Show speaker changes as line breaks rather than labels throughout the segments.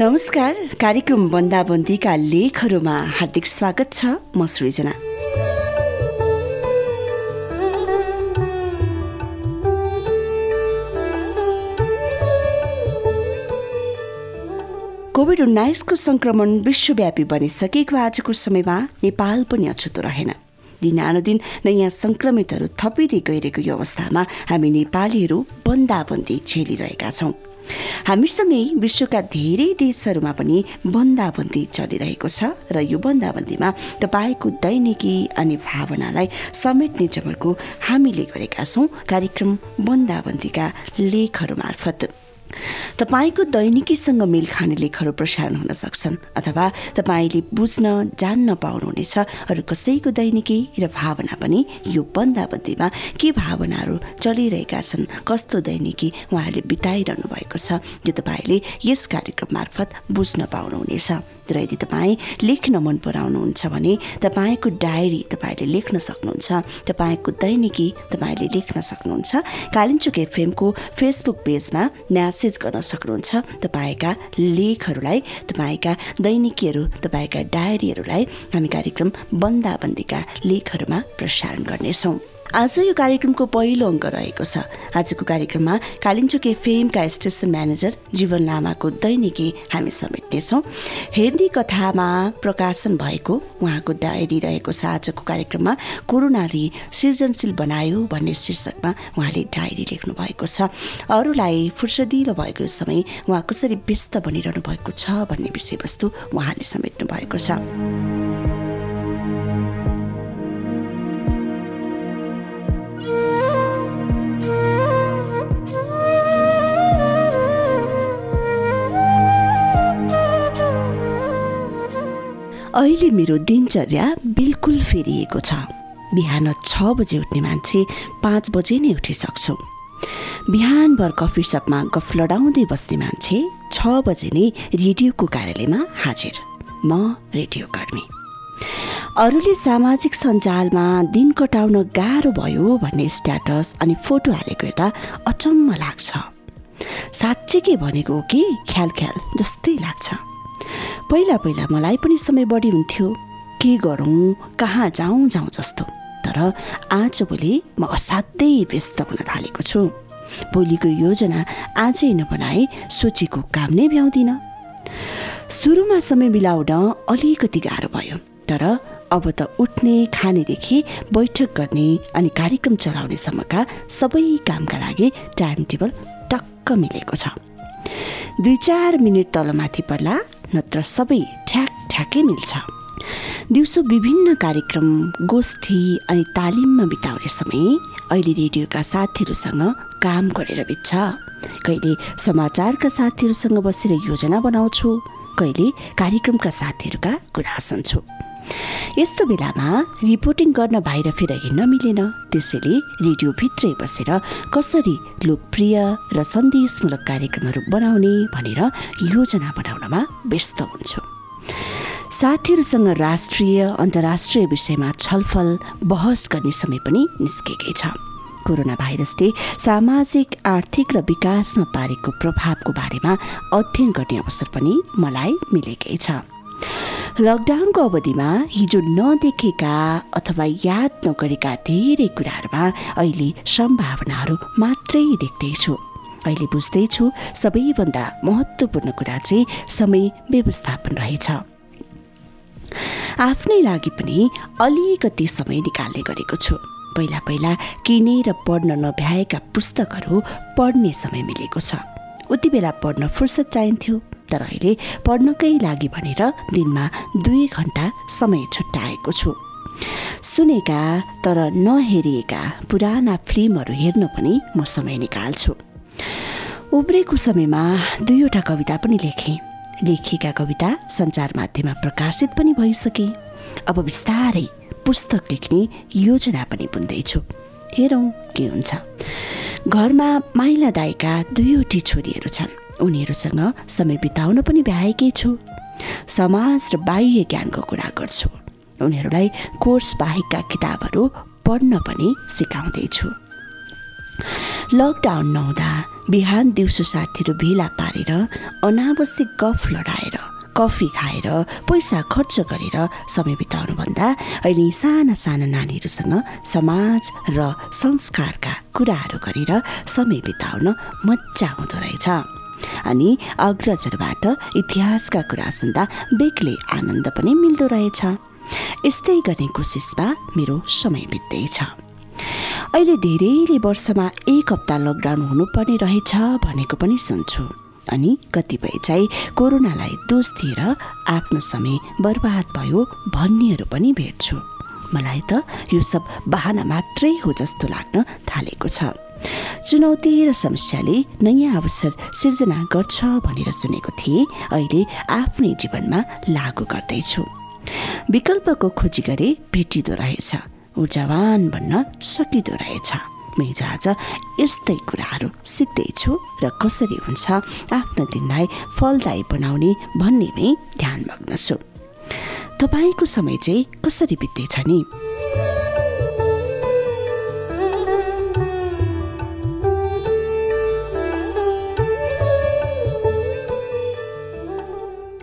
नमस्कार कार्यक्रम बन्दाबन्दीका लेखहरूमा हार्दिक स्वागत छ म सृजना। कोभिड उन्नाइसको सङ्क्रमण विश्वव्यापी बनिसकेको आजको समयमा नेपाल पनि अछुतो रहेन। दिनानुदिन नयाँ सङ्क्रमितहरू थपिँदै गइरहेको यो अवस्थामा हामी नेपालीहरू बन्दाबन्दी झेलिरहेका छौँ। हामीसँगै विश्वका धेरै देशहरूमा पनि बन्दाबन्दी चलिरहेको छ र यो बन्दाबन्दीमा तपाईँको दैनिकी अनि भावनालाई समेट्ने जमर्को हामीले गरेका छौँ कार्यक्रम बन्दाबन्दीका लेखहरू मार्फत। तपाईँको दैनिकीसँग मेल खाने लेखहरू प्रसारण हुन सक्छन् अथवा तपाईँले बुझ्न जान्न पाउनुहुनेछ अरू कसैको दैनिकी र भावना पनि यो बन्दाबन्दीमा के भावनाहरू चलिरहेका छन् कस्तो दैनिकी उहाँहरूले बिताइरहनु भएको छ यो तपाईँले यस कार्यक्रम मार्फत बुझ्न पाउनुहुनेछ। र यदि तपाईँ लेख्न मन पराउनुहुन्छ भने तपाईँको डायरी तपाईँले लेख्न सक्नुहुन्छ। तपाईँको दैनिकी तपाईँले लेख्न सक्नुहुन्छ। कालिम्चोक एफएमको फेसबुक पेजमा म्यासेज गर्न सक्नुहुन्छ। तपाईँका लेखहरूलाई तपाईँका दैनिकीहरू तपाईँका डायरीहरूलाई हामी कार्यक्रम बन्दाबन्दीका लेखहरूमा प्रसारण गर्नेछौँ। आज यो कार्यक्रमको पहिलो अङ्क रहेको छ। आजको कार्यक्रममा कालिम्चोक एफएमका स्टेसन म्यानेजर जीवन लामाको दैनिकी हामी समेट्नेछौँ हेर्दी कथामा प्रकाशन भएको उहाँको डायरी रहेको छ। आजको कार्यक्रममा कोरोनाले सृजनशील बनायो भन्ने शीर्षकमा उहाँले डायरी लेख्नु भएको छ। अरूलाई फुर्सदिलो भएको समय उहाँ कसरी व्यस्त बनिरहनु भएको छ भन्ने विषयवस्तु उहाँले समेट्नु भएको छ। अहिले मेरो दिनचर्या बिल्कुल फेरिएको छ। बिहान छ बजे उठ्ने मान्छे पाँच बजे नै उठिसक्छु। बिहानभर कफी सपमा गफ लडाउँदै बस्ने मान्छे छ बजे नै रेडियोको कार्यालयमा हाजिर। म रेडियो कर्मी। अरूले सामाजिक सञ्जालमा दिन कटाउन गाह्रो भयो भन्ने स्ट्याटस अनि फोटो हालेको हेर्दा अचम्म लाग्छ। साँच्चै के भनेको कि? ख्याल ख्याल जस्तै लाग्छ। पहिला पहिला मलाई पनि समय बढी हुन्थ्यो। के गरौँ कहाँ जाउँ जाउँ जस्तो। तर आजभोलि म असाध्यै व्यस्त हुन थालेको छु। भोलिको योजना आजै नबनाए सोचेको काम नै भ्याउँदिनँ। सुरुमा समय मिलाउन अलिकति गाह्रो भयो। तर अब त उठ्ने खानेदेखि बैठक गर्ने अनि कार्यक्रम चलाउनेसम्मका सबै कामका लागि टाइम टेबल टक्क मिलेको छ। दुई चार मिनट तलमाथि पर्ला नत्र सबै ठ्याक ठ्याकै मिल्छ। दिउँसो विभिन्न कार्यक्रम गोष्ठी अनि तालिममा बिताउने समय अहिले रेडियोका साथीहरूसँग काम गरेर बित्छ। कहिले समाचारका साथीहरूसँग बसेर योजना बनाउँछु कहिले कार्यक्रमका साथीहरूका कुरा सुन्छु। यस्तो बेलामा रिपोर्टिङ गर्न बाहिर फेर हिँड्न मिलेन। त्यसैले रेडियोभित्रै बसेर कसरी लोकप्रिय र सन्देशमूलक कार्यक्रमहरू बनाउने भनेर योजना बनाउनमा व्यस्त हुन्छु। साथीहरूसँग राष्ट्रिय अन्तर्राष्ट्रिय विषयमा छलफल बहस गर्ने समय पनि निस्केकै छ। कोरोना भाइरसले सामाजिक आर्थिक र विकासमा पारेको प्रभावको बारेमा अध्ययन गर्ने अवसर पनि मलाई मिलेकै छ। लकडाउनको अवधिमा हिजो नदेखेका अथवा याद नगरेका धेरै कुराहरूमा अहिले सम्भावनाहरू मात्रै देख्दैछु। अहिले बुझ्दैछु सबैभन्दा महत्त्वपूर्ण कुरा चाहिँ समय व्यवस्थापन रहेछ। आफ्नै लागि पनि अलिकति समय निकाल्ने गरेको छु। पहिला पहिला किनेर पढ्न नभ्याएका पुस्तकहरू पढ्ने समय मिलेको छ। उति बेला पढ्न फुर्सद चाहिन्थ्यो। तर अहिले पढ्नकै लागि भनेर दिनमा दुई घन्टा समय छुट्याएको छु। सुनेका तर नहेरिएका पुराना फिल्महरू हेर्न पनि म समय निकाल्छु। उब्रेको समयमा दुईवटा कविता पनि लेखेँ। लेखिएका कविता सञ्चार माध्यममा प्रकाशित पनि भइसके। अब बिस्तारै पुस्तक लेख्ने योजना पनि बुन्दैछु। हेरौँ के हुन्छ। घरमा माइला दाईका दुईवटी छोरीहरू छन्। उनीहरूसँग समय बिताउन पनि भ्याएकै छु। समाज र बाह्य ज्ञानको कुरा गर्छु। उनीहरूलाई कोर्स बाहेकका किताबहरू पढ्न पनि सिकाउँदैछु लकडाउन नहुँदा बिहान दिउँसो साथीहरू भेला पारेर अनावश्यक गफ लडाएर कफी खाएर पैसा खर्च गरेर समय बिताउनुभन्दा अहिले साना साना नानीहरूसँग समाज र संस्कारका कुराहरू गरेर समय बिताउन मजा हुँदो रहेछ। अनि अग्रजहरूबाट इतिहासका कुरा सुन्दा बेग्लै आनन्द पनि मिल्दो रहेछ। यस्तै गर्ने कोसिसमा मेरो समय बित्दैछ। अहिले धेरैले वर्षमा एक हप्ता लकडाउन हुनुपर्ने रहेछ भनेको पनि सुन्छु। अनि कतिपय चाहिँ कोरोनालाई दोष दिएर आफ्नो समय बर्बाद भयो भन्नेहरू पनि भेट्छु। मलाई त यो सब बाहना मात्रै हो जस्तो लाग्न थालेको छ। चुनौती र समस्याले नयाँ अवसर सिर्जना गर्छ भनेर सुनेको थिएँ। अहिले आफ्नै जीवनमा लागू गर्दैछु। विकल्पको खोजी गरे भेटिँदो रहेछ ऊर्जावान भन्न सकिँदो रहेछ। हिजो आज यस्तै कुराहरू सिक्दैछु र कसरी हुन्छ आफ्नो दिनलाई फलदायी बनाउने भन्नेमै ध्यान मग्न छु तपाईँको समय चाहिँ कसरी बित्दैछ नि?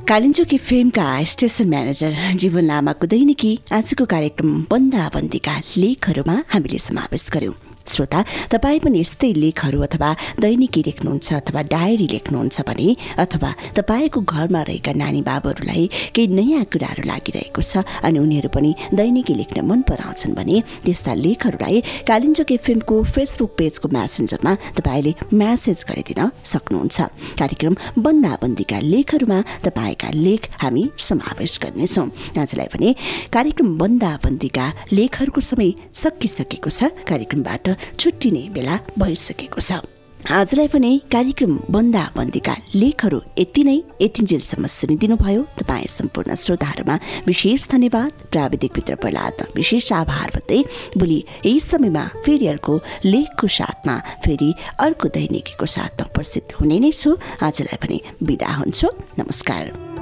कालिम्चोकी फिल्मका स्टेसन म्यानेजर जीवन लामाको दैनिकी आजको कार्यक्रम बन्दाबन्दीका लेखहरूमा हामीले समावेश गर्यौँ। श्रोता तपाईँ पनि यस्तै लेखहरू अथवा दैनिकी लेख्नुहुन्छ अथवा डायरी लेख्नुहुन्छ भने अथवा तपाईँको घरमा रहेका नानी बाबुहरूलाई केही नयाँ कुराहरू लागिरहेको छ अनि उनीहरू पनि दैनिकी लेख्न मन पराउँछन् भने त्यस्ता लेखहरूलाई कालिन्जोक एफएमको फेसबुक पेजको म्यासेन्जरमा तपाईँले म्यासेज गरिदिन सक्नुहुन्छ। कार्यक्रम बन्दाबन्दीका लेखहरूमा तपाईँका लेख हामी समावेश गर्नेछौँ। आजलाई भने कार्यक्रम बन्दाबन्दीका लेखहरूको समय सकिसकेको छ। कार्यक्रमबाट छुट्टिने बेला भइसकेको छ। आजलाई पनि कार्यक्रम बन्दाबन्दीका लेखहरू यति नै। यतिन्जेलसम्म सुनिदिनु भयो तपाईँ सम्पूर्ण श्रोताहरूमा विशेष धन्यवाद। प्राविधिक मित्र प्रहलाद विशेष आभार भन्दै भोलि यही समयमा फेरि अर्को लेखको साथमा फेरि अर्को दैनिकीको साथमा उपस्थित हुने नै छु। आजलाई पनि बिदा हुन्छु। नमस्कार।